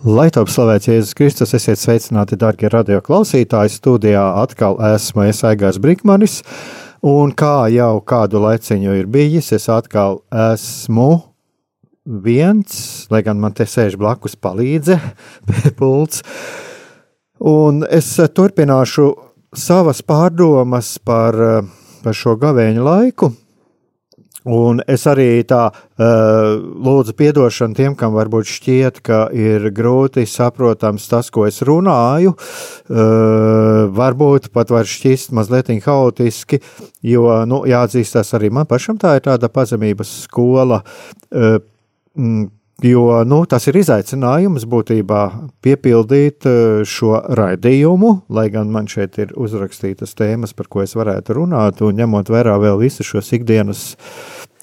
Lai top slavēts Jēzus Kristus, esiet sveicināti, darbie radio klausītāji. Studijā atkal esmu es Aigars Brīkmanis, un kā jau kādu laiciņu ir bijis, es atkal esmu viens, lai gan man te sēž blakus palīdze pults. Un es turpināšu savas pārdomas par, par šo gavēņu laiku, Un es arī tā uh, lūdzu atdošanu tiem, kam varbūt šķiet, ka ir grūti saprotams tas, ko es runāju. Uh, varbūt pat var šķist mazliet haotiski, jo nu, jāatzīstās arī man pašam, tā ir tāda pazemības skola. Uh, Jo nu, tas ir izaicinājums būtībā piepildīt šo raidījumu, lai gan man šeit ir uzrakstītas tēmas, par ko es varētu runāt, un ņemot vērā vēl visus šos ikdienas,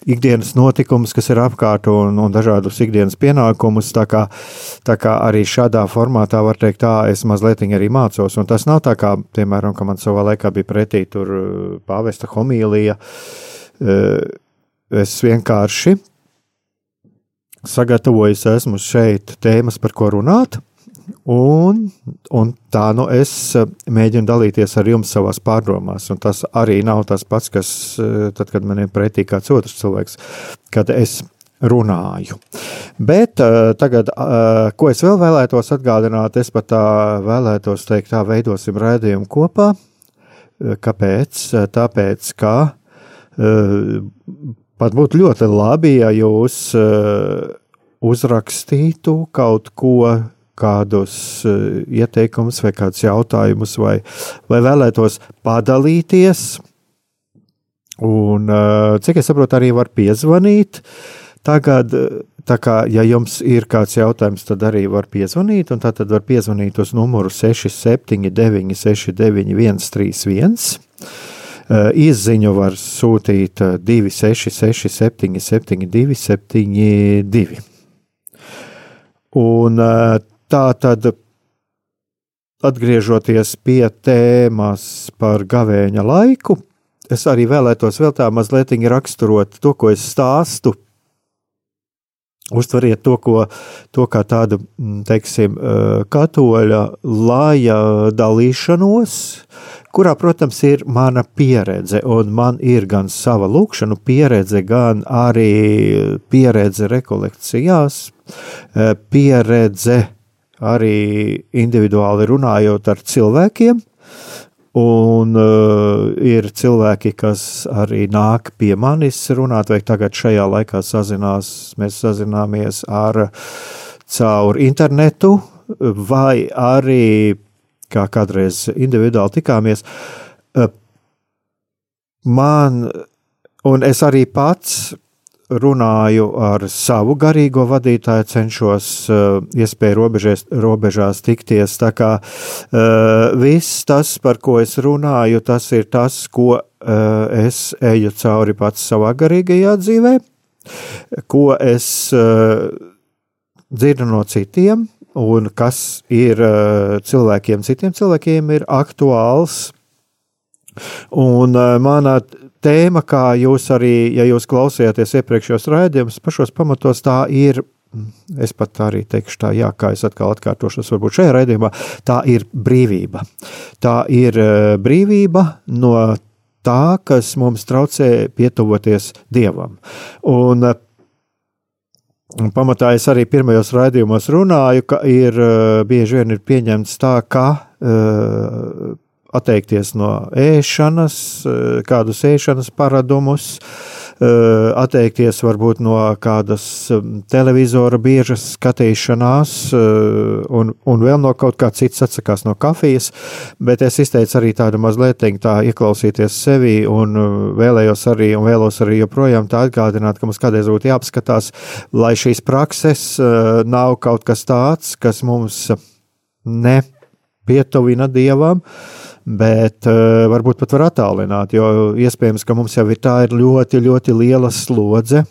ikdienas notikumus, kas ir apkārt, un, un dažādus ikdienas pienākumus. Tā kā, tā kā arī šādā formātā var teikt, tā es mazliet arī mācos. Un tas nav tā kā, piemēram, ka man savā laikā bija pretī tur pāvesta homīlija. Es vienkārši sagatavojis esmu šeit tēmas, par ko runāt. Un, un tā nu es eh, mēģinu dalīties ar jums savās pārdomās. Un tas arī nav tas pats, kas eh, tad, kad man ir pretī kāds otrs cilvēks, kad es runāju. Bet uh, tagad, uh, ko es vēl vēlētos atgādināt, es pat tā vēlētos teikt, tā veidosim rādījumu kopā. Kāpēc? Tāpēc, ka uh, Pat būtu ļoti labi, ja jūs uh, uzrakstītu kaut ko, kādus uh, ieteikumus vai kādus jautājumus, vai, vai vēlētos padalīties. Un, uh, cik es saprotu, arī var piezvanīt. Tagad, tā kā, ja jums ir kāds jautājums, tad arī var piezvanīt, un tad var piezvanīt uz numuru 679, 691, 131. Izziņu var sūtīt 266, 772, 72. Un tā tad, atgriežoties pie tēmas par gavēņa laiku, es arī vēlētos vēl tā mazliet raksturot to, ko es stāstu. Uztveriet to, ko, to kā tādu, teiksim, katoļa lāja dalīšanos, kurā, protams, ir mana pieredze, un man ir gan sava lūkšanu pieredze, gan arī pieredze rekolekcijās, e, pieredze arī individuāli runājot ar cilvēkiem. Un uh, ir cilvēki, kas arī nāk pie manis runāt, vai tagad šajā laikā sazinās, mēs sazināmies ar caur internetu, vai arī kā kādreiz individuāli tikāmies. Man, un es arī pats runāju ar savu garīgo vadītāju, cenšos uh, iespēju robežās, robežās tikties. Tā kā uh, viss tas, par ko es runāju, tas ir tas, ko uh, es eju cauri pats savā garīgajā dzīvē, ko es uh, dzirdu no citiem, un kas ir eh, cilvēkiem, citiem cilvēkiem ir aktuāls. Un eh, mana tēma, kā jūs arī, ja jūs klausījāties iepriekšējos raidījumus, pašos pamatos tā ir. Es pat arī teikšu, tā, jā, kā es atkal atkārtošos, varbūt šajā raidījumā, tā ir brīvība. Tā ir eh, brīvība no tā, kas mums traucē pietuvoties Dievam. Un pamatā es arī pirmajos raidījumos runāju, ka ir bieži vien ir pieņemts tā, ka atteikties no ēšanas, kādus ēšanas paradumus, atteikties varbūt no kādas televizora biežas skatīšanās un, un vēl no kaut kā cits atsakās no kafijas, bet es izteicu arī tādu mazliet tā ieklausīties sevi un vēlējos arī un vēlos arī joprojām tā atgādināt, ka mums kādreiz būtu jāapskatās, lai šīs prakses nav kaut kas tāds, kas mums ne pietuvina dievam, bet uh, varbūt pat var attālināt, jo iespējams, ka mums jau ir tā ir ļoti, ļoti liela slodze.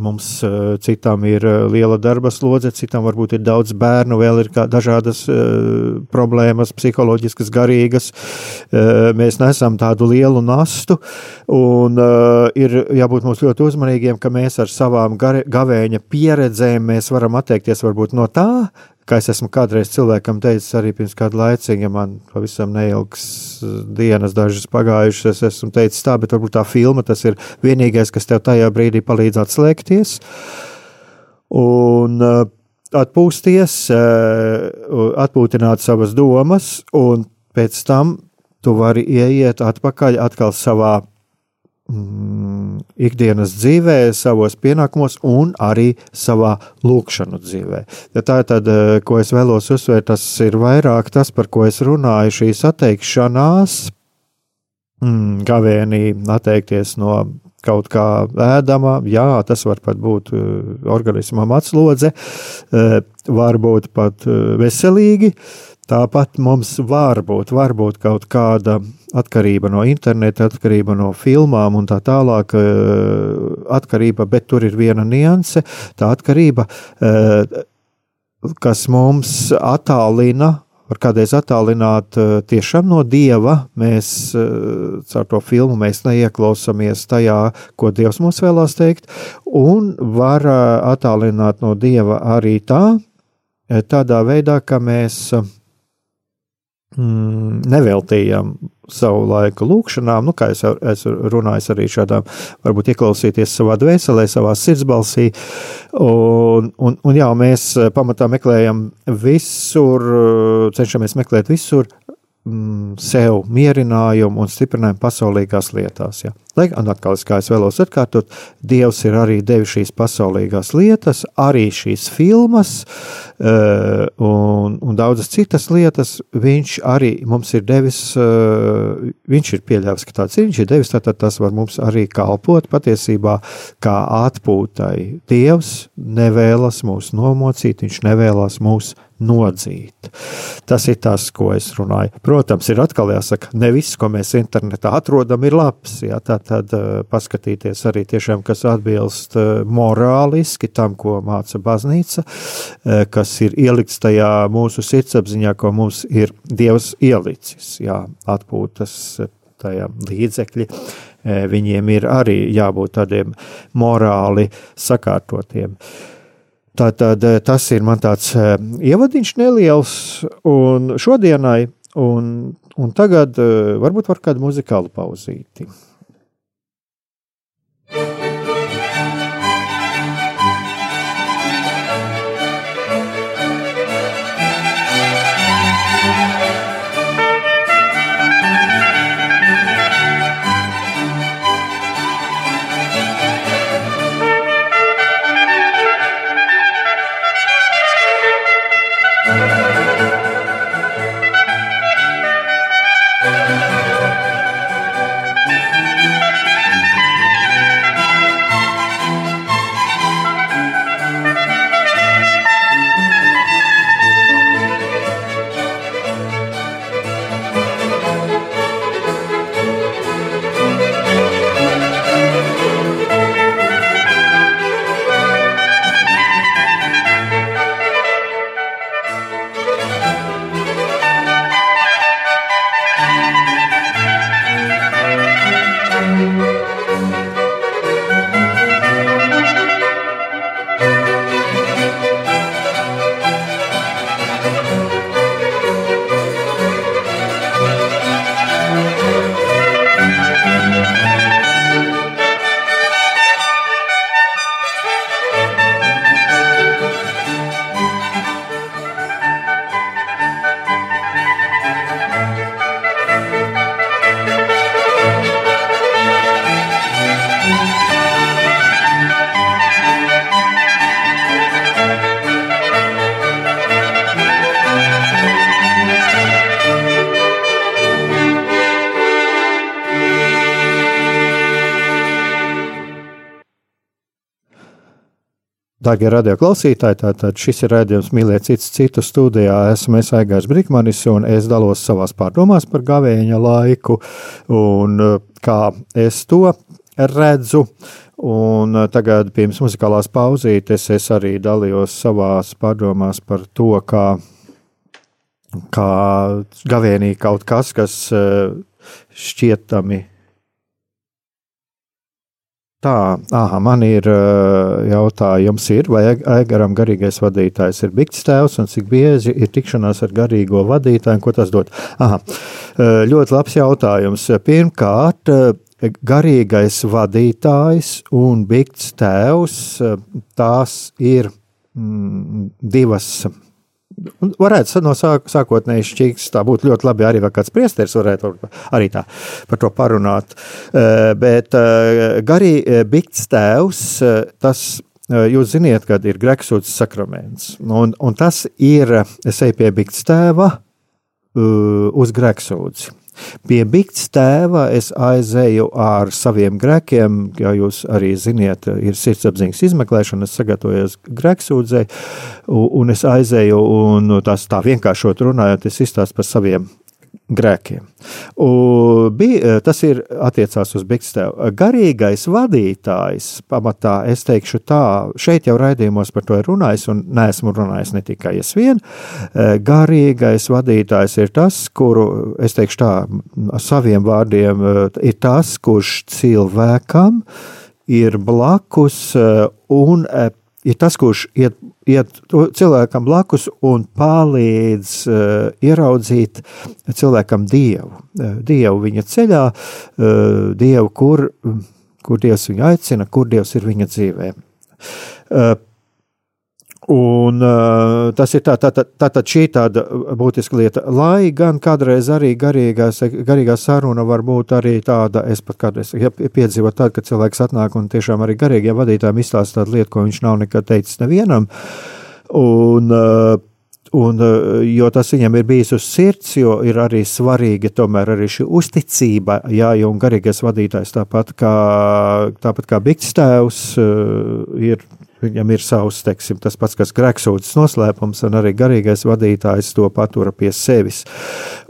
Mums uh, citam ir uh, liela darba slodze, citam varbūt ir daudz bērnu, vēl ir dažādas uh, problēmas, psiholoģiskas, garīgas. Mēs nesam tādu lielu nastu, un ir jābūt mums ļoti uzmanīgiem, ka mēs ar savām gavēņa pieredzēm mēs varam atteikties varbūt no tā, kā es esmu kādreiz cilvēkam teicis, arī pirms kāda laiciņa, ja man pavisam neilgs uh, dienas, dažas pagājušas, es esmu teicis tā, bet varbūt tā filma tas ir vienīgais, kas tev tajā brīdī palīdz atslēgties. Un uh, atpūsties, uh, atpūtināt savas domas, un pēc tam tu vari ieiet atpakaļ savā mm, ikdienas dzīvē, savos pienākumos un arī savā lūkšanu dzīvē. Ja tā ir tad, eh, ko es vēlos uzsvērt, tas ir vairāk tas, par ko es runāju, šīs atteikšanās, mm, gavēnī atteikties no kaut kā ēdama, jā, tas var pat būt uh, organismam atslodze, uh, varbūt pat uh, veselīgi, Tāpat mums var būt, var būt kaut kāda atkarība no interneta, atkarība no filmām un tā tālāk, eh, atkarība, bet tur ir viena nianse. Tā atkarība, eh, kas mums attālina var kādreiz attālināt eh, tiešām no dieva. Mēs caur to filmu mēs neieklausāmies tajā, ko dievs mums vēlās teikt, un var attālināt no dieva arī tā, tādā veidā, ka mēs mm, neveltījām savu laiku lūkšanām, nu, kā es esmu runājis arī šādām, varbūt ieklausīties savā dvēselē, savā sirdsbalsī. Un, un, un jā, mēs pamatā meklējam visur, cenšamies meklēt visur mm, sev mierinājumu un stiprinājumu pasaulīgās lietās. Ja. Lai gan atkal, kā es vēlos atkārtot, Dievs ir arī devis šīs pasaulīgās lietas, arī šīs filmas uh, un, un daudzas citas lietas. Viņš arī mums ir devis, uh, viņš ir pieļāvis, ka tāds ir, viņš ir devis, tātad tas var mums arī kalpot patiesībā kā atpūtai. Dievs nevēlas mūs nomocīt, viņš nevēlas mūs nodzīt. Tas ir tas, ko es runāju. Protams, ir atkal jāsaka, ne viss, ko mēs internetā atrodam, ir labs. Jā, tā tad uh, paskatīties arī tiešām, kas atbilst uh, morāliski tam, ko māca baznīca, uh, kas ir ielikts tajā mūsu sirdsapziņā, ko mums ir Dievs ielicis, jā, atpūtas tajā līdzekļi. Viņiem ir arī jābūt tādiem morāli sakārtotiem. Tātad tas ir man tāds ievadiņš neliels un šodienai, un, un tagad varbūt var kādu muzikālu pauzīti. Darbie radioklausītāji, tātad šis ir redzējums mīlēt citu, citu studijā. Esmu es Aigars Brīkmanis, un es dalos savās pārdomās par gavēņa laiku, un eh, kā es to redzu. Un eh, tagad, pirms muzikālās pauzītes, es arī dalījos savās pārdomās par to, kā, kā gavēnī kaut kas, kas eh, šķietami Tā, aha, man ir jautājums, ir, vai Aigaram garīgais vadītājs ir Bigts tēvs un cik bieži ir tikšanās ar garīgo vadītāju, ko tas dod? Aha, ļoti labs jautājums. Pirmkārt, garīgais vadītājs un Bigts tēvs, tās ir mm, divas varētu no sāk, sākotnēji šķīgs, tā būtu ļoti labi arī, kāds priesteris varētu arī tā par to parunāt. Bet garī bikts tēvs, tas jūs ziniet, kad ir greksūts sakraments, un, un tas ir, es eju pie bikts tēva uz greksūdzi. Pie Bigts tēva es aizēju ar saviem grēkiem, ja jūs arī ziniet, ir sirdsapziņas izmeklēšana, es sagatavojos grēksūdzei, un es aizēju, un tas tā vienkāršot runājot, es izstāstu par saviem grēkiem. Un bija, eh, tas ir attiecās uz Bigstēvu. Garīgais vadītājs, pamatā es teikšu tā, šeit jau raidījumos par to ir runājis, un neesmu runājis ne tikai es vien. Eh, garīgais vadītājs ir tas, kuru, es teikšu tā, saviem vārdiem, ir tas, kurš cilvēkam ir blakus un ir tas, kurš iet, iet cilvēkam blakus un palīdz uh, ieraudzīt cilvēkam dievu. Uh, dievu viņa ceļā, uh, dievu, kur, kur dievs viņu aicina, kur dievs ir viņa dzīvē. Uh, Un, uh, tas ir tā, tā, tā, tā, šī tāda būtiska lieta. Lai gan kādreiz arī garīgās, garīgā saruna var būt arī tāda, es pat kādreiz ja piedzīvoju tādu, ka cilvēks atnāk un tiešām arī garīgie vadītājiem izstāsta tādu lietu, ko viņš nav nekad teicis nevienam. Un, uh, Un, jo tas viņam ir bijis uz sirds, jo ir arī svarīga tomēr arī šī uzticība, jā, jo garīgais vadītājs tāpat kā, tāpat kā Bigts tēvs ir Viņam ir savs, teiksim, tas pats, kas grēksūdzes noslēpums, un arī garīgais vadītājs to patura pie sevis.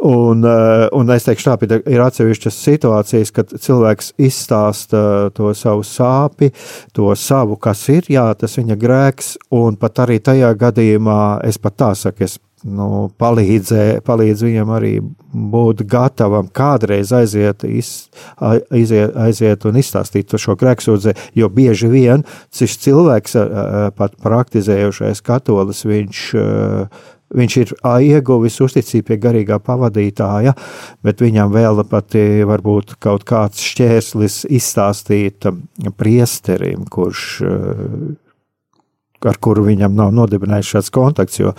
Un, eh, un es teikšu, tā ir atsevišķas situācijas, kad cilvēks izstāsta to savu sāpi, to savu, kas ir, jā, tas viņa grēks, un pat arī tajā gadījumā es pat tā saku, es nu, palīdzē, palīdz viņam arī būt gatavam kādreiz aiziet, iz, aiziet, aiziet un izstāstīt šo grēksūdzē, jo bieži vien šis cilvēks, pat praktizējušais katolis, viņš, viņš ir ieguvis uzticību pie garīgā pavadītāja, bet viņam vēl pat varbūt kaut kāds šķērslis izstāstīt priesterim, kurš ar kuru viņam nav nodibinājis šāds kontakts, jo,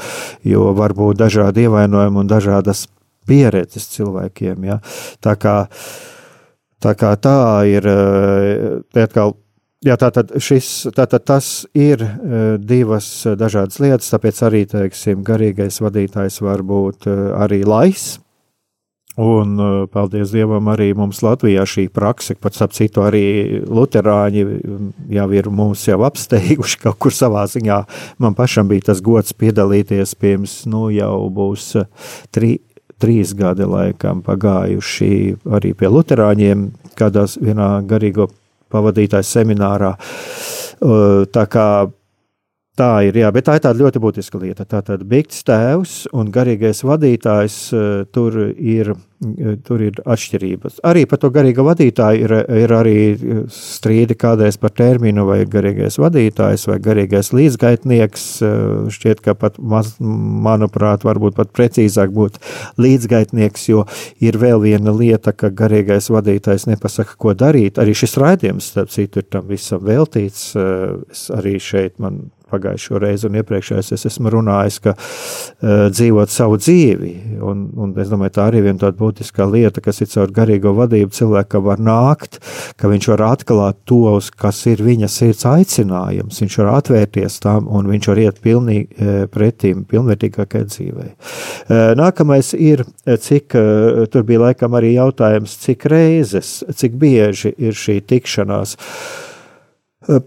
jo var būt dažādi ievainojumi un dažādas pieredzes cilvēkiem. Ja? Tā, kā, tā kā tā ir, tā atkal, jā, tātad šis, tātad tas ir divas dažādas lietas, tāpēc arī, teiksim, garīgais vadītājs var būt arī lais, Un, uh, paldies Dievam, arī mums Latvijā šī praksa, pats ap citu arī luterāņi jau ir mūs jau apsteiguši kaut kur savā ziņā. Man pašam bija tas gods piedalīties pirms, nu jau būs uh, tri, trīs gadi laikam pagājuši arī pie luterāņiem, kādās vienā garīgo pavadītāju seminārā. Uh, tā kā Tā ir, jā, bet tā ir tāda ļoti būtiska lieta. Tātad Bigts tēvs un garīgais vadītājs eh, tur ir, eh, tur ir atšķirības. Arī par to garīgo vadītāju ir, ir arī strīdi kādreiz par terminu, vai garīgais vadītājs vai garīgais līdzgaitnieks. Eh, šķiet, ka pat, maz, manuprāt, varbūt pat precīzāk būtu līdzgaitnieks, jo ir vēl viena lieta, ka garīgais vadītājs nepasaka, ko darīt. Arī šis raidījums, starp citu, ir tam visam veltīts. Es arī šeit man pagājušo reizi un iepriekšējais es esmu runājis, ka uh, dzīvot savu dzīvi. Un, un es domāju, tā arī viena tāda būtiska lieta, kas ir caur garīgo vadību cilvēkam var nākt, ka viņš var atklāt tos, kas ir viņa sirds aicinājums. Viņš var atvērties tam un viņš var iet pilnīgi uh, pretim, pilnvērtīgākai dzīvei. Uh, nākamais ir, cik, uh, tur bija laikam arī jautājums, cik reizes, cik bieži ir šī tikšanās. Uh,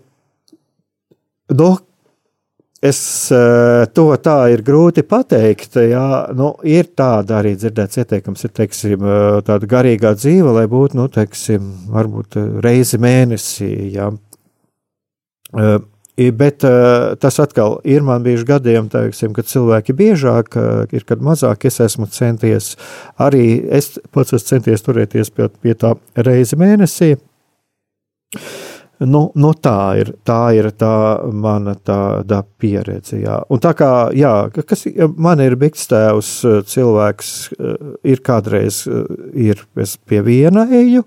Do, Es to tā ir grūti pateikt. Jā, nu, ir tāda arī dzirdēts ieteikums, ir teiksim, tāda garīgā dzīve, lai būtu, nu, teiksim, varbūt reizi mēnesī. Jā. Bet tas atkal ir man bijuši gadiem, teiksim, kad cilvēki biežāk ir, kad mazāk es esmu centies. Arī es pats esmu centies turēties pie, pie tā reizi mēnesī. Nu, nu tā, ir, tā ir tā mana tāda pieredze. Jā. Un tā kā jā, kas, man ir bijis tēvs, cilvēks ir kādreiz ir pie viena eju,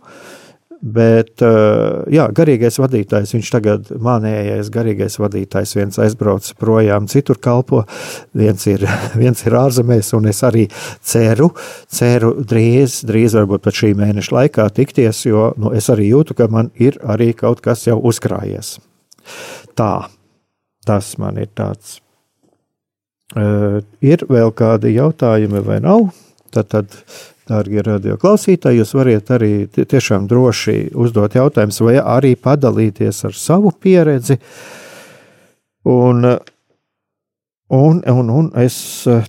Bet, eh, jā, garīgais vadītājs, viņš tagad manējais garīgais vadītājs, viens aizbrauc projām, citur kalpo, viens ir, viens ir ārzemēs, un es arī ceru, ceru drīz, drīz varbūt pat šī mēneša laikā tikties, jo nu, es arī jūtu, ka man ir arī kaut kas jau uzkrājies. Tā, tas man ir tāds. Uh, ir vēl kādi jautājumi vai nav? Tad, tad Dārgie radioklausītāji, jūs varat arī tiešām droši uzdot jautājumus, vai arī padalīties ar savu pieredzi. Un, un, un, un es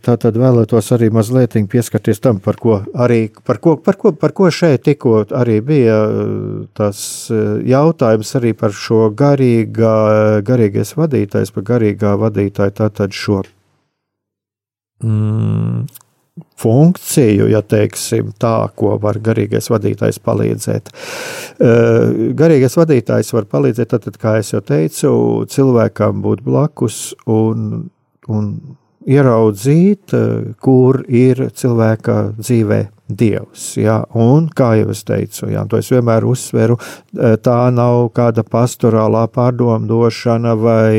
tātad vēlētos arī mazliet pieskarties tam, par ko, arī, par ko, par ko, par ko šeit tikko arī bija tas jautājums arī par šo garīgā, garīgais vadītājs, par garīgā vadītāju, tātad šo. Mm, funkciju, ja teiksim tā, ko var garīgais vadītājs palīdzēt. Garīgais vadītājs var palīdzēt, tad, kā jau teicu, cilvēkam būt blakus un, un ieraudzīt, kur ir cilvēka dzīvē Dievs. Ja? Un, kā jau es teicu, ja, to es vienmēr uzsveru, tā nav kāda pastorālā pārdomdošana vai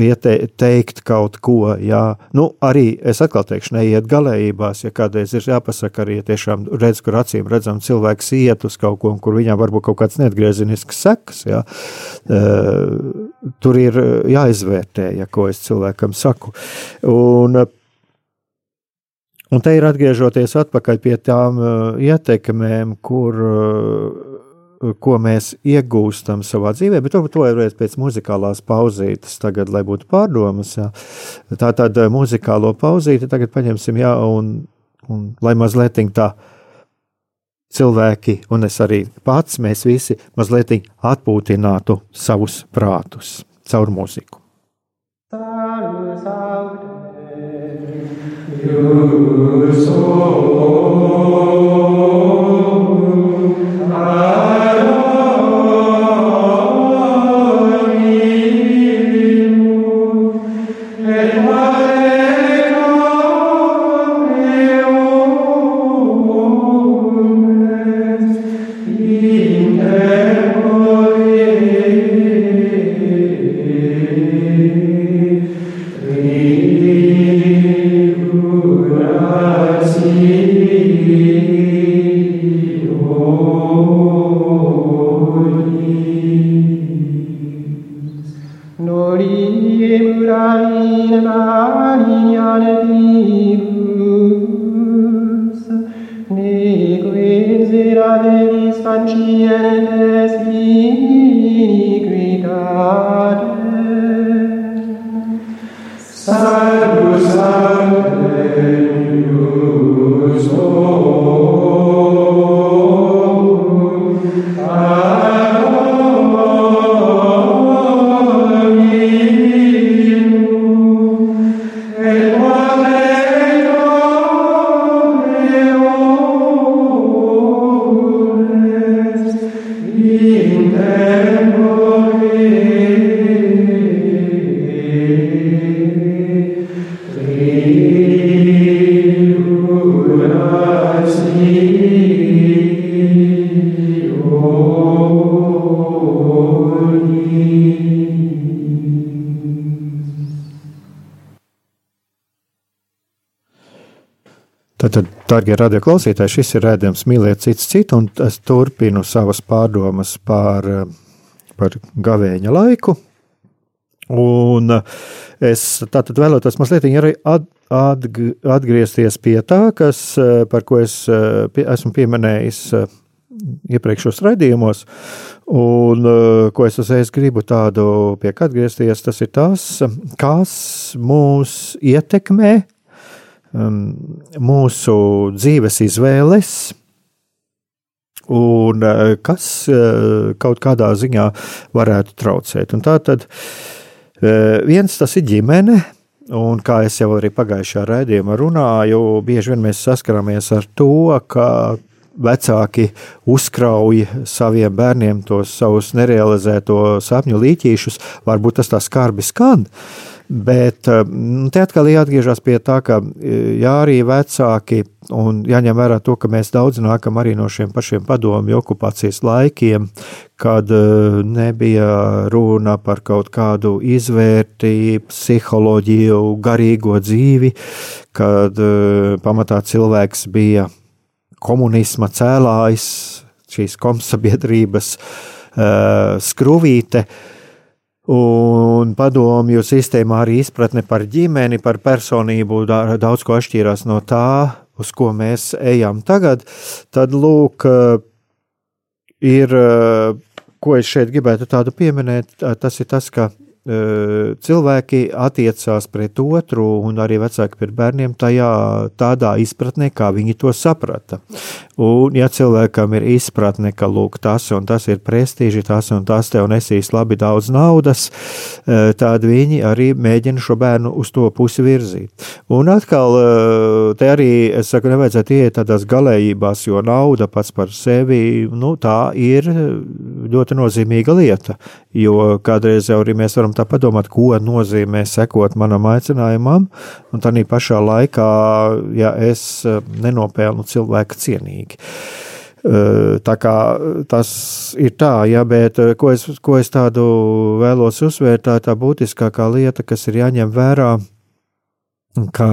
ieteikt kaut ko. Jā. Nu, arī es atkal teikšu, neiet galējībās, ja kādreiz ir jāpasaka, arī ja tiešām redz, kur acīm redzam, cilvēks iet uz kaut ko, kur viņam varbūt kaut kāds neatgriezenisks sekas. Jā. Uh, tur ir jāizvērtē, ja ko es cilvēkam saku. Un, Un te ir atgriežoties atpakaļ pie tām uh, ietekmēm, kur uh, ko mēs iegūstam savā dzīvē, bet varbūt to varētu pēc muzikālās pauzītes, tagad, lai būtu pārdomas. Jā. Tā tad eh, muzikālo pauzīti tagad paņemsim, jā, un, un lai mazliet tā cilvēki, un es arī pats, mēs visi mazliet atpūtinātu savus prātus caur mūziku. Jūs, oh, Darbie radioklausītāji, šis ir redzējums mīlēt cits citu, un es turpinu savas pārdomas par, par gavēņa laiku. Un es tātad vēlētos mazliet arī at, atg, atgriezties pie tā, kas, par ko es pie, esmu pieminējis iepriekšējos raidījumos. Un, ko es uzreiz gribu tādu pie kā atgriezties, tas ir tas, kas mūs ietekmē, mūsu dzīves izvēles, un kas kaut kādā ziņā varētu traucēt. Un tā tad viens tas ir ģimene, Un kā jau arī pagājušajā raidījumā runāju, bieži vien mēs saskaramies ar to, ka vecāki uzkrauj saviem bērniem tos savus nerealizēto sapņu līķīšus. Varbūt tas tā skarbi skan, Bet eh, nu, te atkal jāatgriežas pie tā, ka eh, jā, arī vecāki, un jāņem vērā to, ka mēs daudz nākam arī no šiem pašiem padomju okupācijas laikiem, kad eh, nebija runa par kaut kādu izvērtību, psiholoģiju, garīgo dzīvi, kad pamatā cilvēks bija komunisma cēlājs, šīs komsabiedrības skrūvīte. Uh, Un padomju sistēmā arī izpratne par ģimeni, par personību daudz ko atšķīrās no tā, uz ko mēs ejam tagad. Tad, lūk, ir, ko es šeit gribētu tādu pieminēt, tas ir tas, ka cilvēki attiecās pret otru, un arī vecāki pret bērniem tajā, tādā izpratnē, kā viņi to saprata. Un, ja cilvēkam ir izpratne, ka lūk, tas un tas ir prestiži, tas un tas tev nesīs labi daudz naudas, tad viņi arī mēģina šo bērnu uz to pusi virzīt. Un atkal, te arī, es saku, nevajadzētu iet tādās galējībās, jo nauda pats par sevi, nu, tā ir ļoti nozīmīga lieta, jo kādreiz jau arī mēs varam tā padomāt, ko nozīmē sekot manam aicinājumam, un tā pašā laikā, ja es eh, nenopelnu cilvēku cienīgi. Eh, tā kā tas ir tā, ja, bet eh, ko es, ko es tādu vēlos uzsvērt, tā ir tā būtiskākā lieta, kas ir jāņem vērā, kā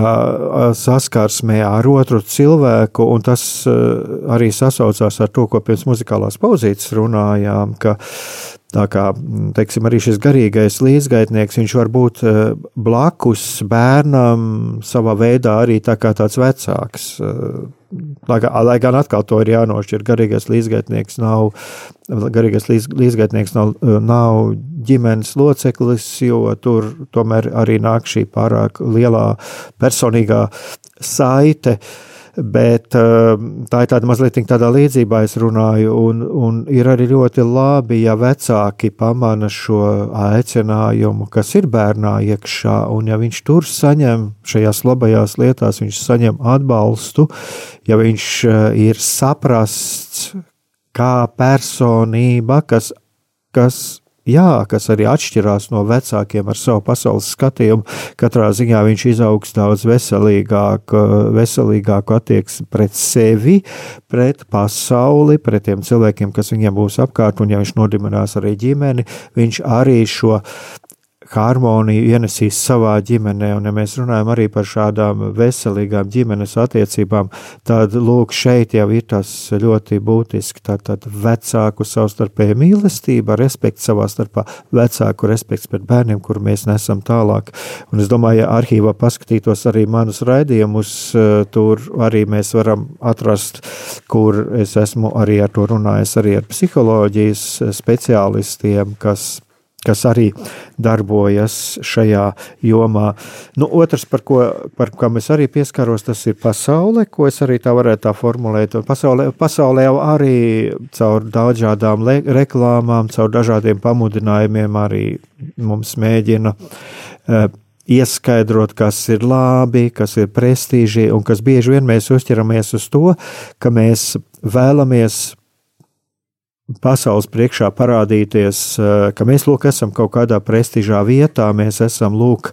saskarsmē ar otru cilvēku, un tas arī sasaucās ar to, ko pirms muzikālās pauzītes runājām, ka Tā kā teiksim, arī šis garīgais līdzgaitnieks, viņš var būt blakus bērnam, savā veidā arī tā kā tāds vecāks. Lai, lai gan atkal to ir jānošķir, garīgais līdzgaitnieks nav, garīgais līdz, līdzgaitnieks nav, nav ģimenes loceklis, jo tur tomēr arī nāk šī pārāk lielā personīgā saite. Uh, Bet ehm, tā ir tāda mazliet tādā līdzībā, es runāju, un, un ir arī ļoti labi, ja vecāki pamana šo aicinājumu, kas ir bērnā iekšā, un ja viņš tur saņem šajās labajās lietās, viņš saņem atbalstu, ja viņš eh, ir saprasts kā personība, kas, kas jā, kas arī atšķirās no vecākiem ar savu pasaules skatījumu. Katrā ziņā viņš izaugs daudz veselīgāk, veselīgāku attieksmi pret sevi, pret pasauli, pret tiem cilvēkiem, kas viņam būs apkārt, un ja viņš nodibinās arī ģimeni, viņš arī šo harmoniju ienesīs savā ģimenē. Un, ja mēs runājam arī par šādām veselīgām ģimenes attiecībām, tad lūk, šeit jau ir tas ļoti būtiski. Tātad vecāku savstarpēja mīlestība, respekts savā starpā, vecāku respekts pret bērniem, kur mēs nesam tālāk. Un es domāju, ja arhīvā paskatītos arī manus raidījumus, tur arī mēs varam atrast, kur es esmu arī ar to runājis, arī ar psiholoģijas speciālistiem, kas kas arī darbojas šajā jomā. Nu, otrs, par ko par es arī pieskaros, tas ir pasaule, ko es arī tā varētu tā formulēt. Pasaulē, pasaulē jau arī caur dažādām reklāmām, caur dažādiem pamudinājumiem arī mums mēģina uh, ieskaidrot, kas ir labi, kas ir prestiži, un kas bieži vien mēs uzķeramies uz to, ka mēs vēlamies pasaules priekšā parādīties, eh, ka mēs lūk, esam kaut kādā prestižā vietā, mēs esam lūk,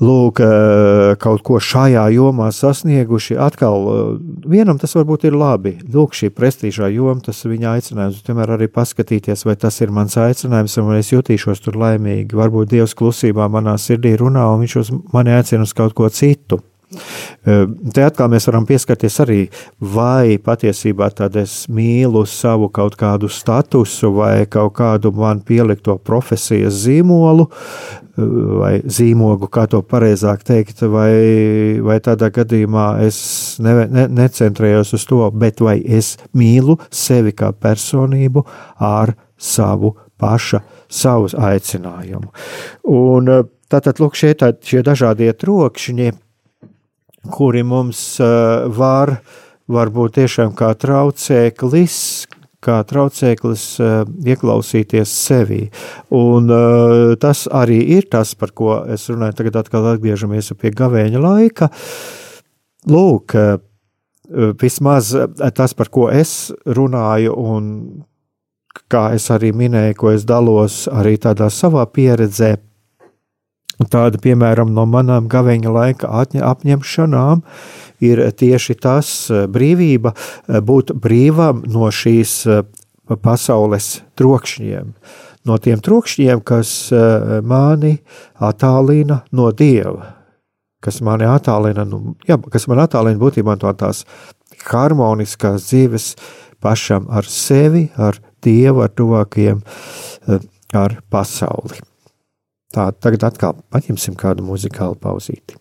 lūk, eh, kaut ko šajā jomā sasnieguši. Atkal eh, vienam tas varbūt ir labi. Lūk, šī prestižā joma, tas viņa aicinājums. Tomēr arī paskatīties, vai tas ir mans aicinājums, un es jutīšos tur laimīgi. Varbūt Dievs klusībā manā sirdī runā, un viņš uz mani aicina uz kaut ko citu. Te atkal mēs varam pieskarties arī, vai patiesībā tad es mīlu savu kaut kādu statusu vai kaut kādu man pielikto profesijas zīmolu, vai zīmogu, kā to pareizāk teikt, vai, vai tādā gadījumā es ne, ne, necentrējos uz to, bet vai es mīlu sevi kā personību ar savu paša, savus aicinājumu. Un tātad, lūk, šie, tā, šie dažādie trokšņi, kuri mums uh, var, var būt tiešām kā traucēklis, kā traucēklis uh, ieklausīties sevi. Un uh, tas arī ir tas, par ko es runāju, tagad atkal atgriežamies pie gavēņa laika. Lūk, vismaz tas, par ko es runāju, un kā es arī minēju, ko es dalos arī tādā savā pieredzē, Tāda, piemēram, no manām gaveņa laika apņemšanām ir tieši tas eh, brīvība, eh, būt brīvam no šīs eh, pasaules trokšņiem, no tiem trokšņiem, kas mani attālina no Dieva, kas mani attālina, nu, jā, kas man attālina būtībā no tās harmoniskās dzīves pašam ar sevi, ar Dievu, ar tuvākajiem, ar pasauli. Tā, tagad atkal paņemsim kādu muzikālu pauzīti.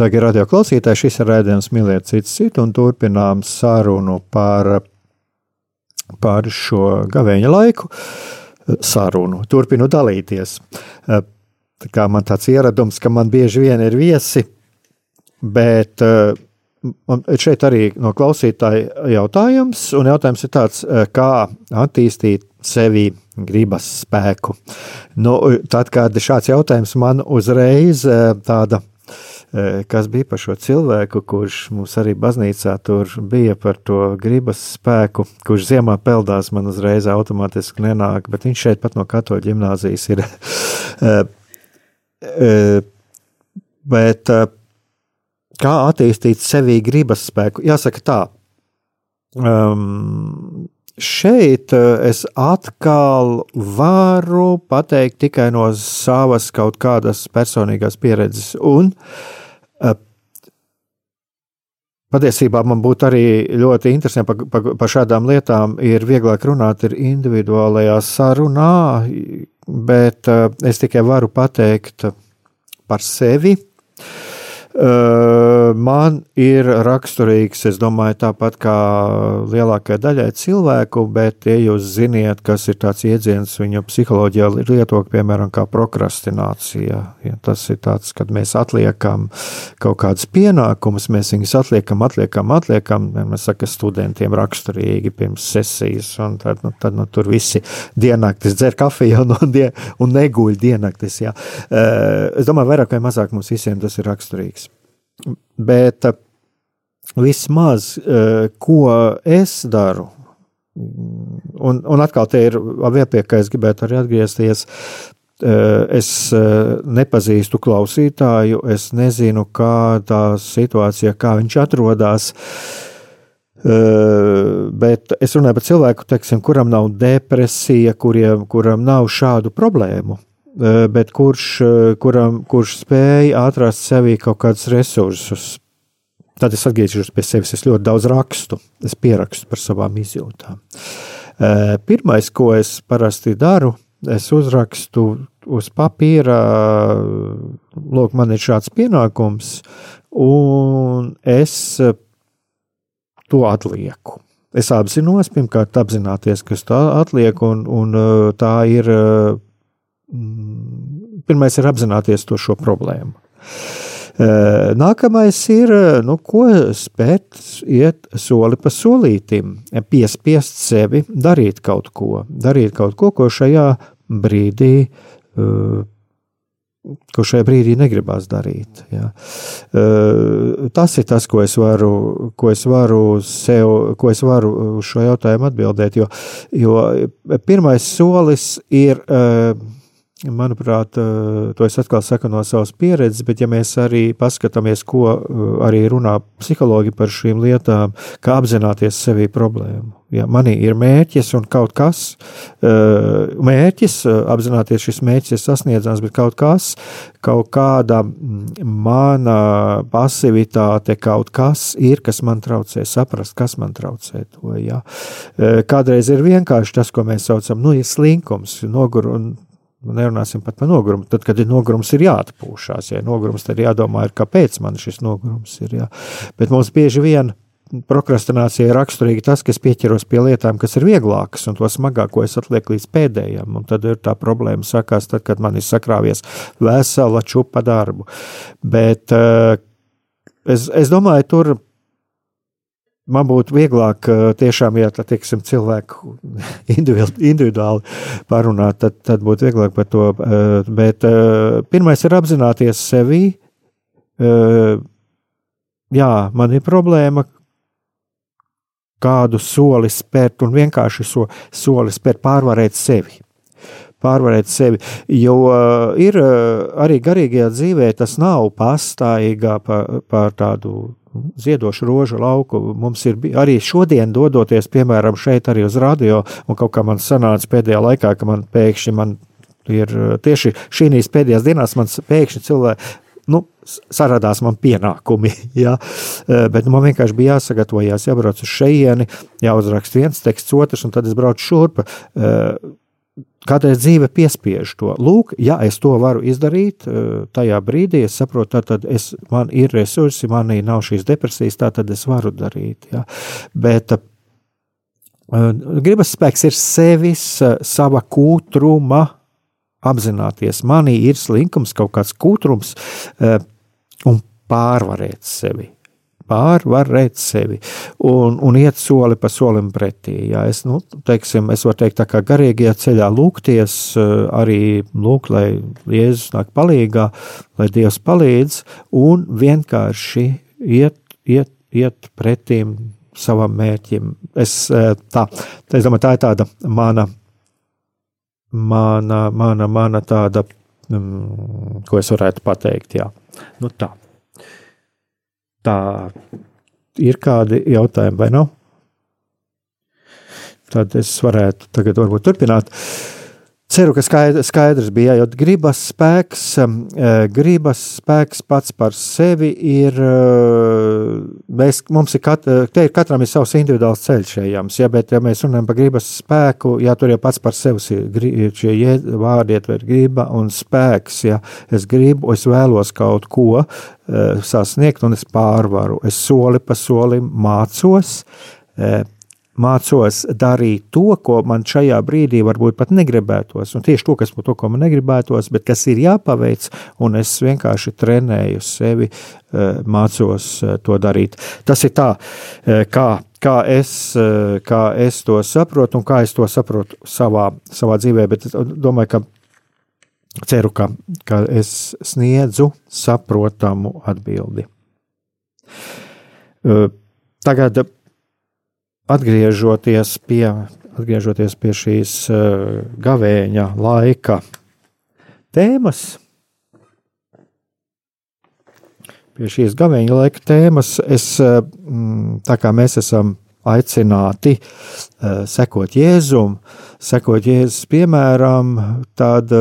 Darbie radio klausītāji, šis ir rādījums mīlēt citu citu un turpinām sarunu par, par šo gavēņa laiku. Sarunu. Turpinu dalīties. Tā kā man tāds ieradums, ka man bieži vien ir viesi, bet šeit arī no klausītāja jautājums, un jautājums ir tāds, kā attīstīt sevi gribas spēku. Nu, tad, kad šāds jautājums man uzreiz tāda kas bija par šo cilvēku, kurš mums arī baznīcā tur bija par to gribas spēku, kurš ziemā peldās, man uzreiz automātiski nenāk, bet viņš šeit pat no katoļa ģimnāzijas ir. bet kā attīstīt sevī gribas spēku? Jāsaka tā, um, šeit es atkal varu pateikt tikai no savas kaut kādas personīgās pieredzes. Un Patiesībā man būtu arī ļoti interesanti par, par, par šādām lietām. Ir vieglāk runāt ir individuālajā sarunā, bet es tikai varu pateikt par sevi. Man ir raksturīgs, es domāju, tāpat kā lielākajai daļai cilvēku, bet, ja jūs ziniet, kas ir tāds iedziens viņu psiholoģijā lietot, piemēram, kā prokrastinācija, ja tas ir tāds, kad mēs atliekam kaut kādus pienākumus, mēs viņus atliekam, atliekam, atliekam, mēs saka, studentiem raksturīgi pirms sesijas, un tad, nu, tad nu, tur visi diennaktis dzer kafiju un, un, un neguļ diennaktis, jā. Es domāju, vairāk vai mazāk mums visiem tas ir raksturīgs. Bet eh, vismaz, eh, ko es daru, un, un atkal te ir vēl pie kā es gribētu arī atgriezties. Eh, es nepazīstu klausītāju, es nezinu, kādā situācijā, kā viņš atrodas. Bet es runāju par cilvēku, teiksim, kuram nav depresija, kuriem, kuram nav šādu problēmu. Eh, bet kurš, eh, kuram, kurš spēja atrast sevī kaut kādus resursus. Tad es atgriežos pie sevis. Es ļoti daudz rakstu, es pierakstu par savām izjūtām. Eh, pirmais, ko es parasti daru, es uzrakstu uz papīra, lūk, man ir šāds pienākums, un es to atlieku. Es apzinos, pirmkārt, apzināties, ka es to atlieku, un, un tā ir pirmais ir apzināties to šo problēmu. Nākamais ir, nu, ko spēt iet soli pa solītim, piespiest sevi darīt kaut ko, darīt kaut ko, ko šajā brīdī, ko šajā brīdī negribās darīt. Ja. Tas ir tas, ko es varu, ko es varu sev, ko es varu uz šo jautājumu atbildēt, jo, jo pirmais solis ir Manuprāt, eh, to es atkal saku no savas pieredzes, bet ja mēs arī paskatāmies, ko eh, arī runā psihologi par šīm lietām, kā apzināties sevī problēmu. Ja manī ir mērķis un kaut kas, eh, mērķis, apzināties šis mērķis ir sasniedzams, bet kaut kas, kaut kāda mm, mana pasivitāte, kaut kas ir, kas man traucē saprast, kas man traucē to. Ja. Kādreiz ir vienkārši tas, ko mēs saucam, nu, ir slinkums, nogur un nerunāsim pat par nogurumu. Tad, kad ir nogurums, ir jāatpūšās. Ja ir nogurums, tad ir jādomā, ir, kāpēc man šis nogurums ir. Jā. Bet mums bieži vien prokrastinācija ir raksturīga tas, ka es pieķeros pie lietām, kas ir vieglākas, un to smagāko es atlieku līdz pēdējiem. Un tad ir tā problēma, sākās tad, kad man ir sakrāvies vesela čupa darbu. Bet uh, es, es domāju, tur man būtu vieglāk tiešām, ja tā teiksim, cilvēku individuāli parunāt, tad, tad būtu vieglāk par to. Bet pirmais ir apzināties sevi. Jā, man ir problēma, kādu soli spērt un vienkārši so, soli spērt pārvarēt sevi. Pārvarēt sevi, jo ir arī garīgajā dzīvē tas nav pastāvīgā par, par tādu ziedošu rožu lauku. Mums ir arī šodien, dodoties, piemēram, šeit arī uz radio, un kaut kā man sanāca pēdējā laikā, ka man pēkšņi man ir tieši šīs pēdējās dienās, man pēkšņi cilvēki. Nu, saradās man pienākumi, ja? bet nu, man vienkārši bija jāsagatavojas, jābrauc uz šejieni, jāuzraksta viens teksts, otrs, un tad es braucu šurp kādreiz dzīve piespiež to. Lūk, ja es to varu izdarīt, eh, tajā brīdī es saprotu, tad es, man ir resursi, manī nav šīs depresijas, tā tad es varu darīt. Ja. Bet uh, gribas spēks ir sevis, uh, sava kūtruma apzināties. Manī ir slinkums, kaut kāds kūtrums un pārvarēt sevi pārvarēt sevi un, un iet soli pa solim pretī. Jā, es, nu, teiksim, es varu teikt, tā kā garīgajā ceļā lūgties, eh, arī lūgt, lai Jēzus nāk palīgā, lai Dievs palīdz un vienkārši iet, iet, iet pretīm savam mērķim. Es, eh, tā, es domāju, tā ir tāda mana, mana, mana, mana tāda, mm, ko es varētu pateikt, jā. Nu tā. Tā ir kādi jautājumi, vai nav? Tad es varētu tagad varbūt turpināt. Ceru, ka skaidrs bija, jo gribas spēks, gribas spēks pats par sevi ir. Mēs, mums ir, kat, te ir katram ir savs individuāls ceļš ejams, ja, bet, ja mēs runājam par gribas spēku, jā, tur jau pats par sevi ir šie vārdi ietver griba un spēks, ja es gribu, es vēlos kaut ko sasniegt un es pārvaru, es soli pa solim mācos, mācos darīt to, ko man šajā brīdī varbūt pat negribētos. Un tieši to, kas, to, ko man negribētos, bet kas ir jāpaveic, un es vienkārši trenēju sevi, eh, mācos eh, to darīt. Tas ir tā, eh, kā, kā, es, kā es to saprotu un kā es to saprotu savā, savā dzīvē. Bet es domāju, ka ceru, ka, ka es sniedzu saprotamu atbildi. Tagad atgriežoties pie, atgriežoties pie šīs uh, gavēņa laika tēmas, pie šīs gavēņa laika tēmas, es, uh, tā kā mēs esam aicināti uh, sekot Jēzum, sekot Jēzus piemēram, tad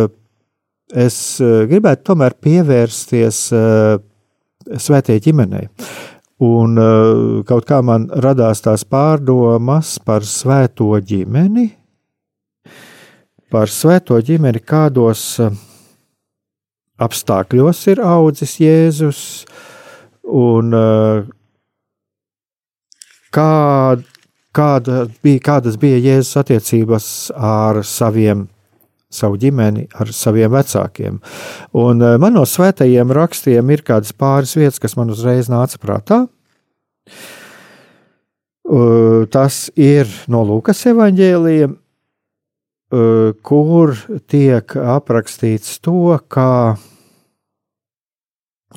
es gribētu tomēr pievērsties svētajai ģimenei. Un uh, kaut kā man radās tās pārdomas par svēto ģimeni, par svēto ģimeni, kādos uh, apstākļos ir audzis Jēzus, un uh, kā, kāda bija, kādas bija Jēzus attiecības ar saviem savu ģimeni, ar saviem vecākiem. Un eh, man no svētajiem rakstiem ir kādas pāris vietas, kas man uzreiz nāca prātā. Tas ir no Lūkas evanģēlija, kur tiek aprakstīts to, kā,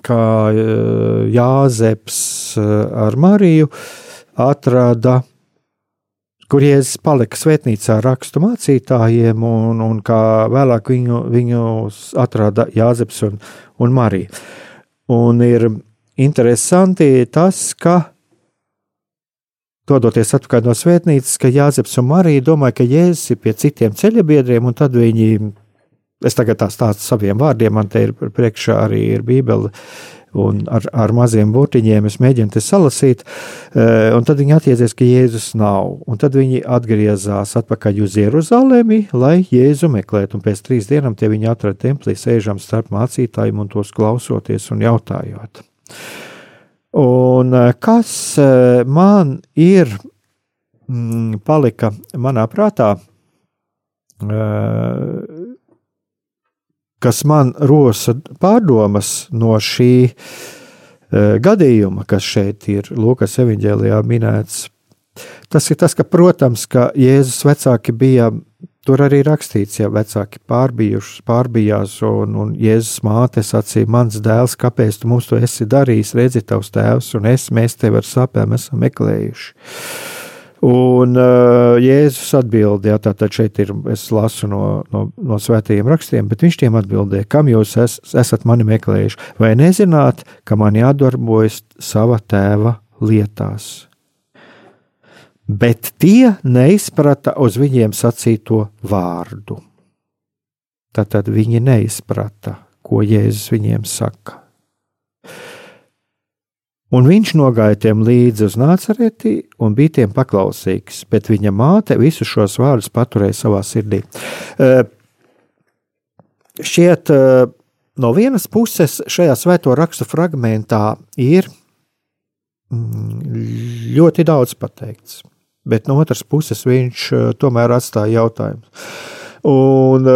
kā eh, Jāzeps eh, ar Mariju atrada kur Jēzus palika svētnīcā rakstu mācītājiem, un, un kā vēlāk viņu, viņu atrada Jāzeps un, un Marija. Un ir interesanti tas, ka dodoties atpakaļ no svētnīcas, ka Jāzeps un Marija domāja, ka Jēzus ir pie citiem ceļabiedriem, un tad viņi, es tagad tā stāstu saviem vārdiem, man te ir priekšā arī ir Bībele, un ar, ar maziem burtiņiem es mēģinu te salasīt, eh, un tad viņi attiecies, ka Jēzus nav, un tad viņi atgriezās atpakaļ uz Jeruzalemi, lai Jēzu meklētu, un pēc trīs dienām tie viņi atrada templī sēžam starp mācītājiem un tos klausoties un jautājot. Un eh, kas eh, man ir mm, palika manā prātā, kas man rosa pārdomas no šī uh, gadījuma, kas šeit ir Lūkas evanģēlijā minēts. Tas ir tas, ka, protams, ka Jēzus vecāki bija, tur arī rakstīts, ja vecāki pārbijuši, pārbijās, un, un Jēzus māte sacīja, mans dēls, kāpēc tu mums to esi darījis, redzi tavs tēvs, un es, mēs tevi ar sapēm esam meklējuši. Un uh, Jēzus atbildēja, tātad šeit ir, es lasu no, no, no svētajiem rakstiem, bet viņš tiem atbildēja, kam jūs es, esat mani meklējuši, vai nezināt, ka man jādarbojas sava tēva lietās. Bet tie neizprata uz viņiem sacīto vārdu. Tātad viņi neizprata, ko Jēzus viņiem saka. Un viņš nogāja tiem līdzi uz nācereti un bija tiem paklausīgs, bet viņa māte visus šos vārdus paturēja savā sirdī. Uh, šķiet, uh, no vienas puses šajā svēto rakstu fragmentā ir mm, ļoti daudz pateikts, bet no otras puses viņš tomēr atstāja jautājumus. Un,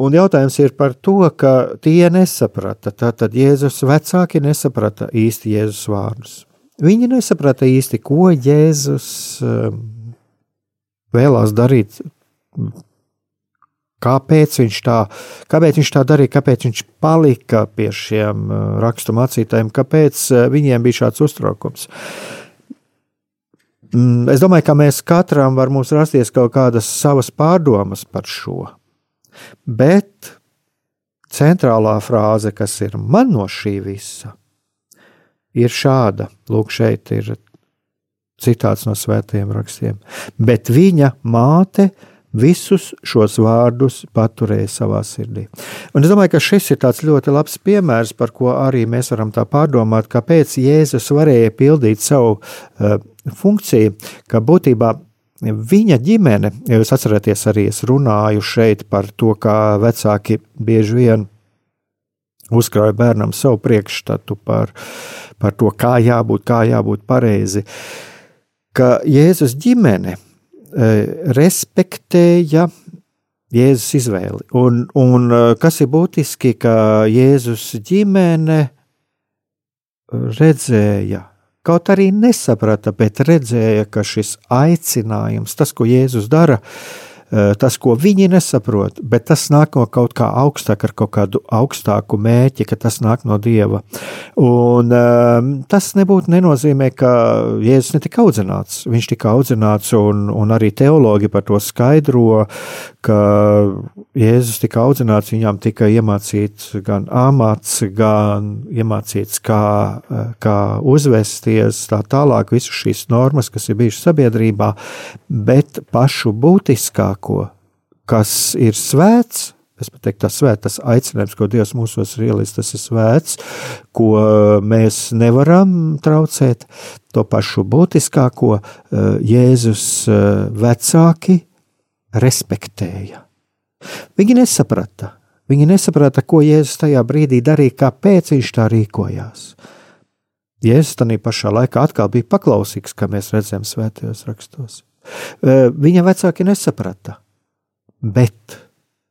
Un jautājums ir par to, ka tie nesaprata. Tātad Jēzus vecāki nesaprata īsti Jēzus vārdus. Viņi nesaprata īsti, ko Jēzus um, vēlās darīt, kāpēc viņš tā, kāpēc viņš tā darīja, kāpēc viņš palika pie šiem uh, rakstu mācītājiem, kāpēc uh, viņiem bija šāds uztraukums. Mm, es domāju, ka mēs katram var mums rasties kaut kādas savas pārdomas par šo. Bet centrālā frāze, kas ir man no šī visa, ir šāda. Lūk, šeit ir citāts no svētajiem rakstiem. Bet viņa māte visus šos vārdus paturēja savā sirdī. Un es domāju, ka šis ir ļoti labs piemērs, par ko arī mēs varam tā pārdomāt, kāpēc Jēzus varēja pildīt savu uh, funkciju, ka būtībā viņa ģimene, ja jūs atceraties, arī es runāju šeit par to, kā vecāki bieži vien uzkrāja bērnam savu priekšstatu par, par to, kā jābūt, kā jābūt pareizi. Ka Jēzus ģimene Eh, respektēja Jēzus izvēli. Un, un eh, kas ir būtiski, ka Jēzus ģimene redzēja, kaut arī nesaprata, bet redzēja, ka šis aicinājums, tas, ko Jēzus dara, Eh, tas, ko viņi nesaprot, bet tas nāk no kaut kā augstāk, ar kaut kādu augstāku mērķi, ka tas nāk no Dieva. Un ehm, tas nebūtu nenozīmē, ka Jēzus netika audzināts. Viņš tika audzināts, un, un arī teologi par to skaidro, ka Jēzus tika audzināts, viņam tika iemācīts gan amats, gan iemācīts, kā, kā uzvesties, tā tālāk, visas šīs normas, kas ir bijušas sabiedrībā, bet pašu būtiskāko, kas ir svēts, es teiktu, tas svēts, tas aicinājums, ko Dievs mūsos ir ielis, tas ir svēts, ko mēs nevaram traucēt, to pašu būtiskāko Jēzus vecāki respektēja. Viņi nesaprata. Viņi nesaprata, ko Jēzus tajā brīdī darīja, kāpēc viņš tā rīkojās. Jēzus tajā pašā laikā atkal bija paklausīgs, kā mēs redzam svētajos rakstos. Viņa vecāki nesaprata, bet,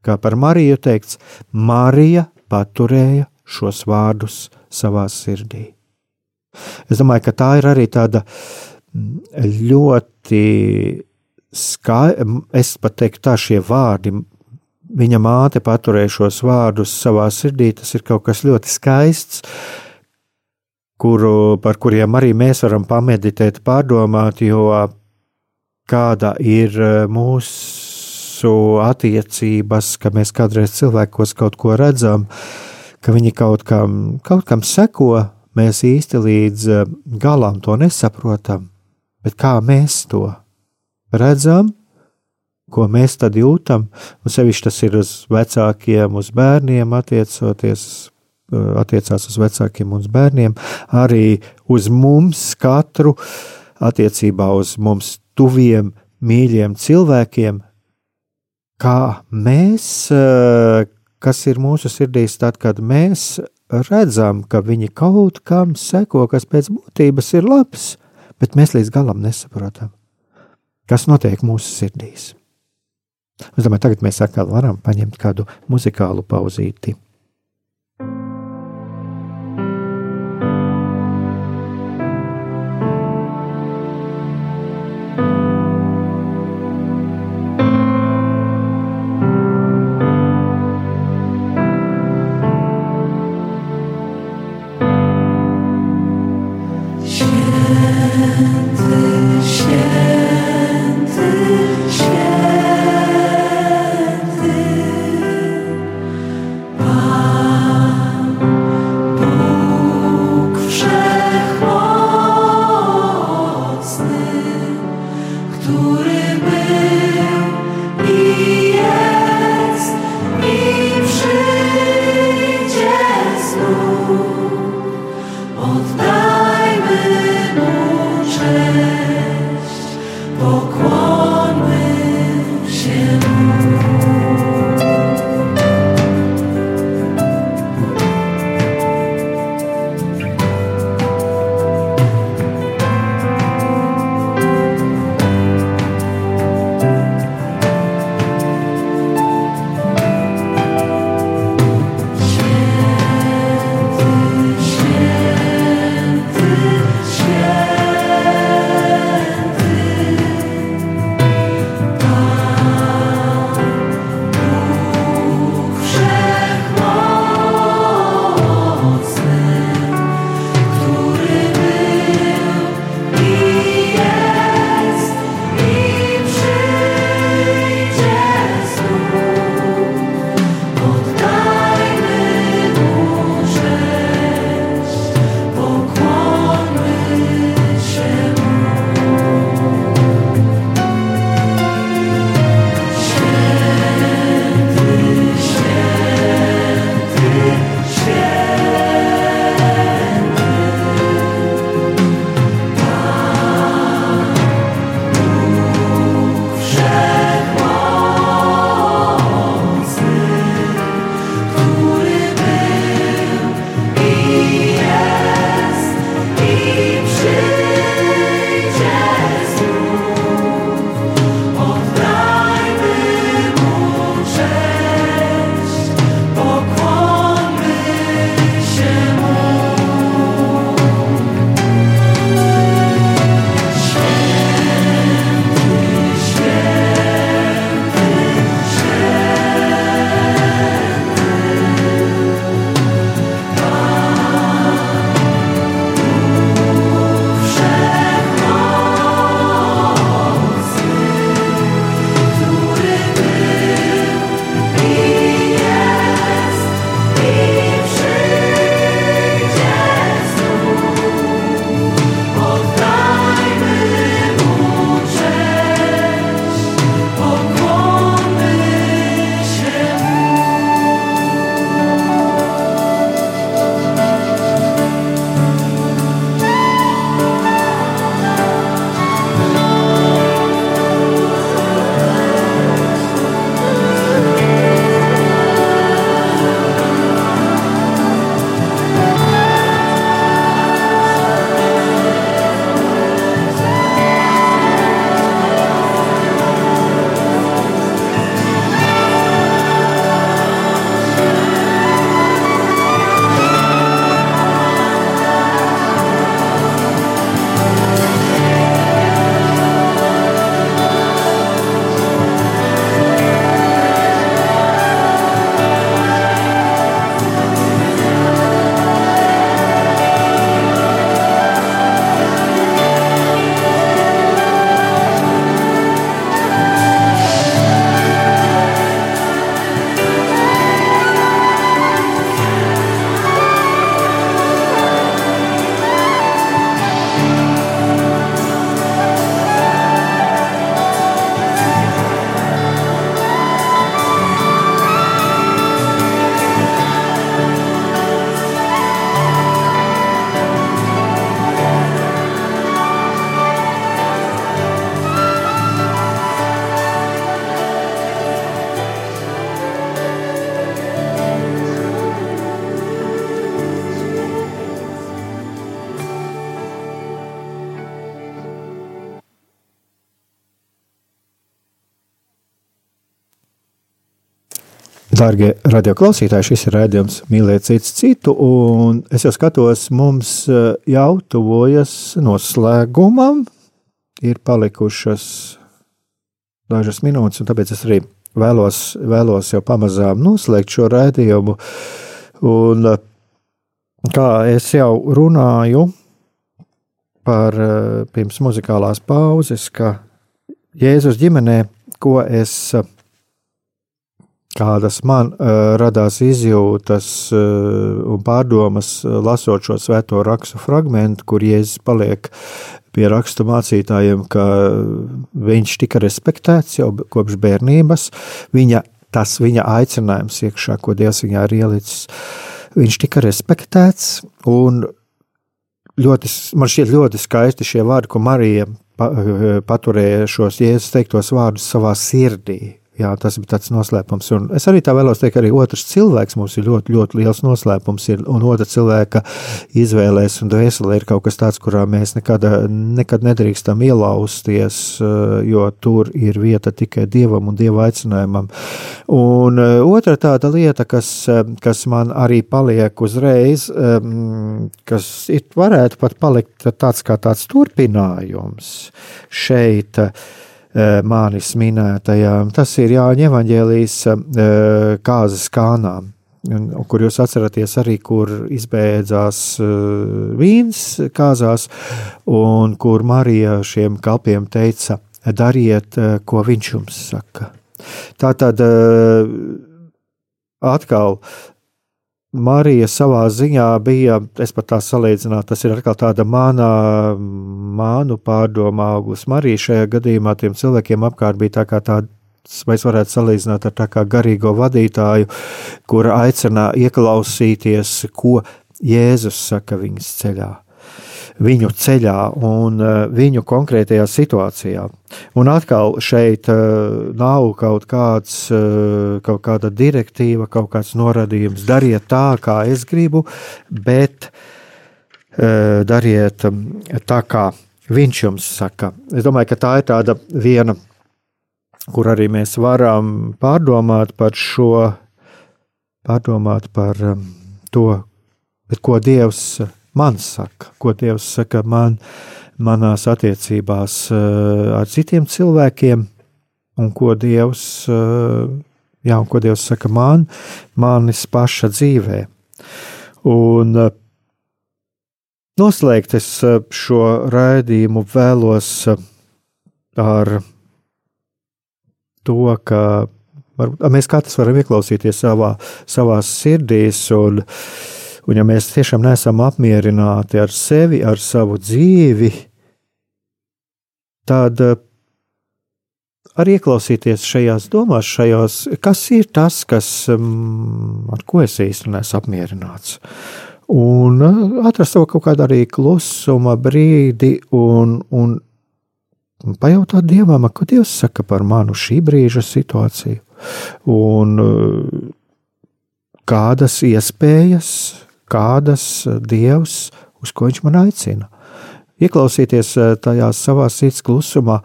kā par Mariju teikts, Marija paturēja šos vārdus savā sirdī. Es domāju, ka tā ir arī tāda ļoti skai, es pat teiktu, tā šie vārdi, viņa māte paturēja šos vārdus savā sirdī, tas ir kaut kas ļoti skaists, kuru, par kuriem arī mēs varam pameditēt, pārdomāt, jo kāda ir e, mūsu attiecības, ka mēs kādreiz cilvēkos kaut ko redzam, ka viņi kaut kam, kaut kam seko, mēs īsti līdz e, galam to nesaprotam, bet kā mēs to redzam, ko mēs tad jūtam, un sevišķi tas ir uz vecākiem, uz bērniem attiecoties, uh, attiecās uz vecākiem un uz bērniem, arī uz mums katru attiecībā uz mums tuviem, mīļiem cilvēkiem, kā mēs, uh, kas ir mūsu sirdīs, tad, kad mēs redzam, ka viņi kaut kam seko, kas pēc būtības ir labs, bet mēs līdz galam nesaprotam kas notiek mūsu sirdīs. Es domāju, tagad mēs atkal varam paņemt kādu muzikālu pauzīti. Darbie radioklausītāji, šis ir rādījums Mīlēt citu citu, un es jau skatos, mums eh, jau tuvojas noslēgumam, ir palikušas dažas minūtes, un tāpēc es arī vēlos, vēlos jau pamazām noslēgt šo rādījumu. Un, eh, kā es jau runāju par eh, pirms muzikālās pauzes, ka Jēzus ģimenē, ko es kādas man uh, radās izjūtas uh, un pārdomas, uh, lasot šo svēto rakstu fragment, kur Jēzus paliek pie rakstu mācītājiem, ka viņš tika respektēts jau kopš bērnības, viņa, tas viņa aicinājums iekšā, ko Dievs viņā ir ielicis, viņš tika respektēts. Un ļoti, man šķiet ļoti skaisti šie vārdi, ko Marija paturēja šos Jēzus teiktos vārdus savā sirdī Jā, tas ir tāds noslēpums. Un es arī tā vēlos teikt, arī otrs cilvēks mums ir ļoti, ļoti liels noslēpums. Ir, un otra cilvēka izvēlēs un dvēselē ir kaut kas tāds, kurā mēs nekad, nekad nedrīkstam ielausties, eh, jo tur ir vieta tikai dievam un dieva aicinājumam. Un eh, otra tāda lieta, kas, eh, kas man arī paliek uzreiz, kas ir, varētu pat palikt tāds kā tāds turpinājums šeit manis minētajām. Tas ir Jāņa evaņģēlijas eh, kāzas kānām. Un, kur jūs atceraties arī, kur izbeidzās uh, vīns kāzās, un kur Marija šiem kalpiem teica, dariet, ko viņš jums saka. Tā tad atkal Marija savā ziņā bija, es pat tā salīdzinātu, tas ir atkal tāda mana, manu pārdomu auglis. Marija šajā gadījumā tiem cilvēkiem apkārt bija tā kā tāda mēs varētu salīdzināt ar tā kā garīgo vadītāju, kur aicina ieklausīties, ko Jēzus saka viņas ceļā viņu ceļā un eh, viņu konkrētajā situācijā. Un atkal šeit eh, nav kaut, kāds, eh, kaut kāda direktīva, kaut kāds norādījums, dariet tā, kā es gribu, bet dariet tā, kā viņš jums saka. Es domāju, ka tā ir tāda viena, kur arī mēs varam pārdomāt par šo, pārdomāt par to, ko Dievs man saka, ko Dievs saka man, manās attiecībās eh, ar citiem cilvēkiem, un ko Dievs, eh, jā, un ko Dievs saka man, manis paša dzīvē. Un eh, noslēgt es šo raidījumu vēlos ar to, ka mēs katrs varam ieklausīties savā, savās sirdīs un uh, Un ja mēs tiešām neesam apmierināti ar sevi, ar savu dzīvi, tad eh, arī ieklausīties šajās domās, šajos, kas ir tas, kas, mm, ar ko es īstenībā neesmu apmierināts. Un eh, atrast sev kaut kādu arī klusuma brīdi un, un, un pajautāt Dievam, ko Dievs saka par manu šī brīža situāciju. Un eh, kādas iespējas kādas eh, Dievs, uz ko Viņš man aicina. Ieklausīties eh, tajā savā sirds klusumā,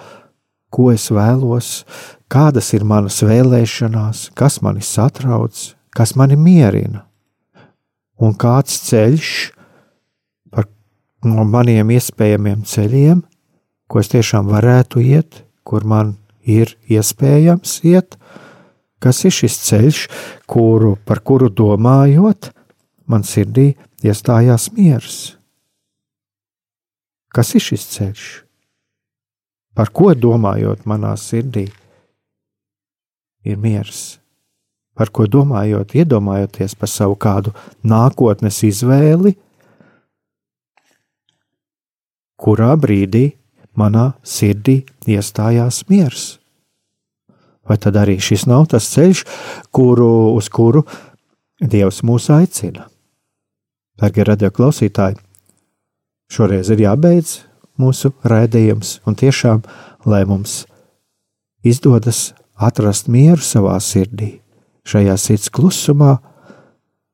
ko es vēlos, kādas ir manas vēlēšanās, kas mani satrauc, kas mani mierina, un kāds ceļš par no maniem iespējamiem ceļiem, ko es tiešām varētu iet, kur man ir iespējams iet, kas ir šis ceļš, kuru, par kuru domājot, man sirdī iestājās miers. Kas ir šis ceļš? Par ko domājot manā sirdī, ir miers? Par ko domājot, iedomājoties par savu kādu nākotnes izvēli, kurā brīdī manā sirdī iestājās miers? Vai tad arī šis nav tas ceļš, kuru, uz kuru Dievs mūs aicina? Darbie radioklausītāji, šoreiz ir jābeidz mūsu raidījums, un tiešām, lai mums izdodas atrast mieru savā sirdī, šajā sirds klusumā,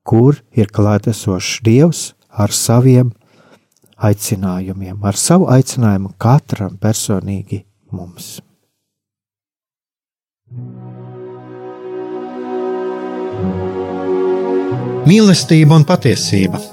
kur ir klātesošs Dievs ar saviem aicinājumiem, ar savu aicinājumu katram personīgi mums. Mīlestība un patiesība.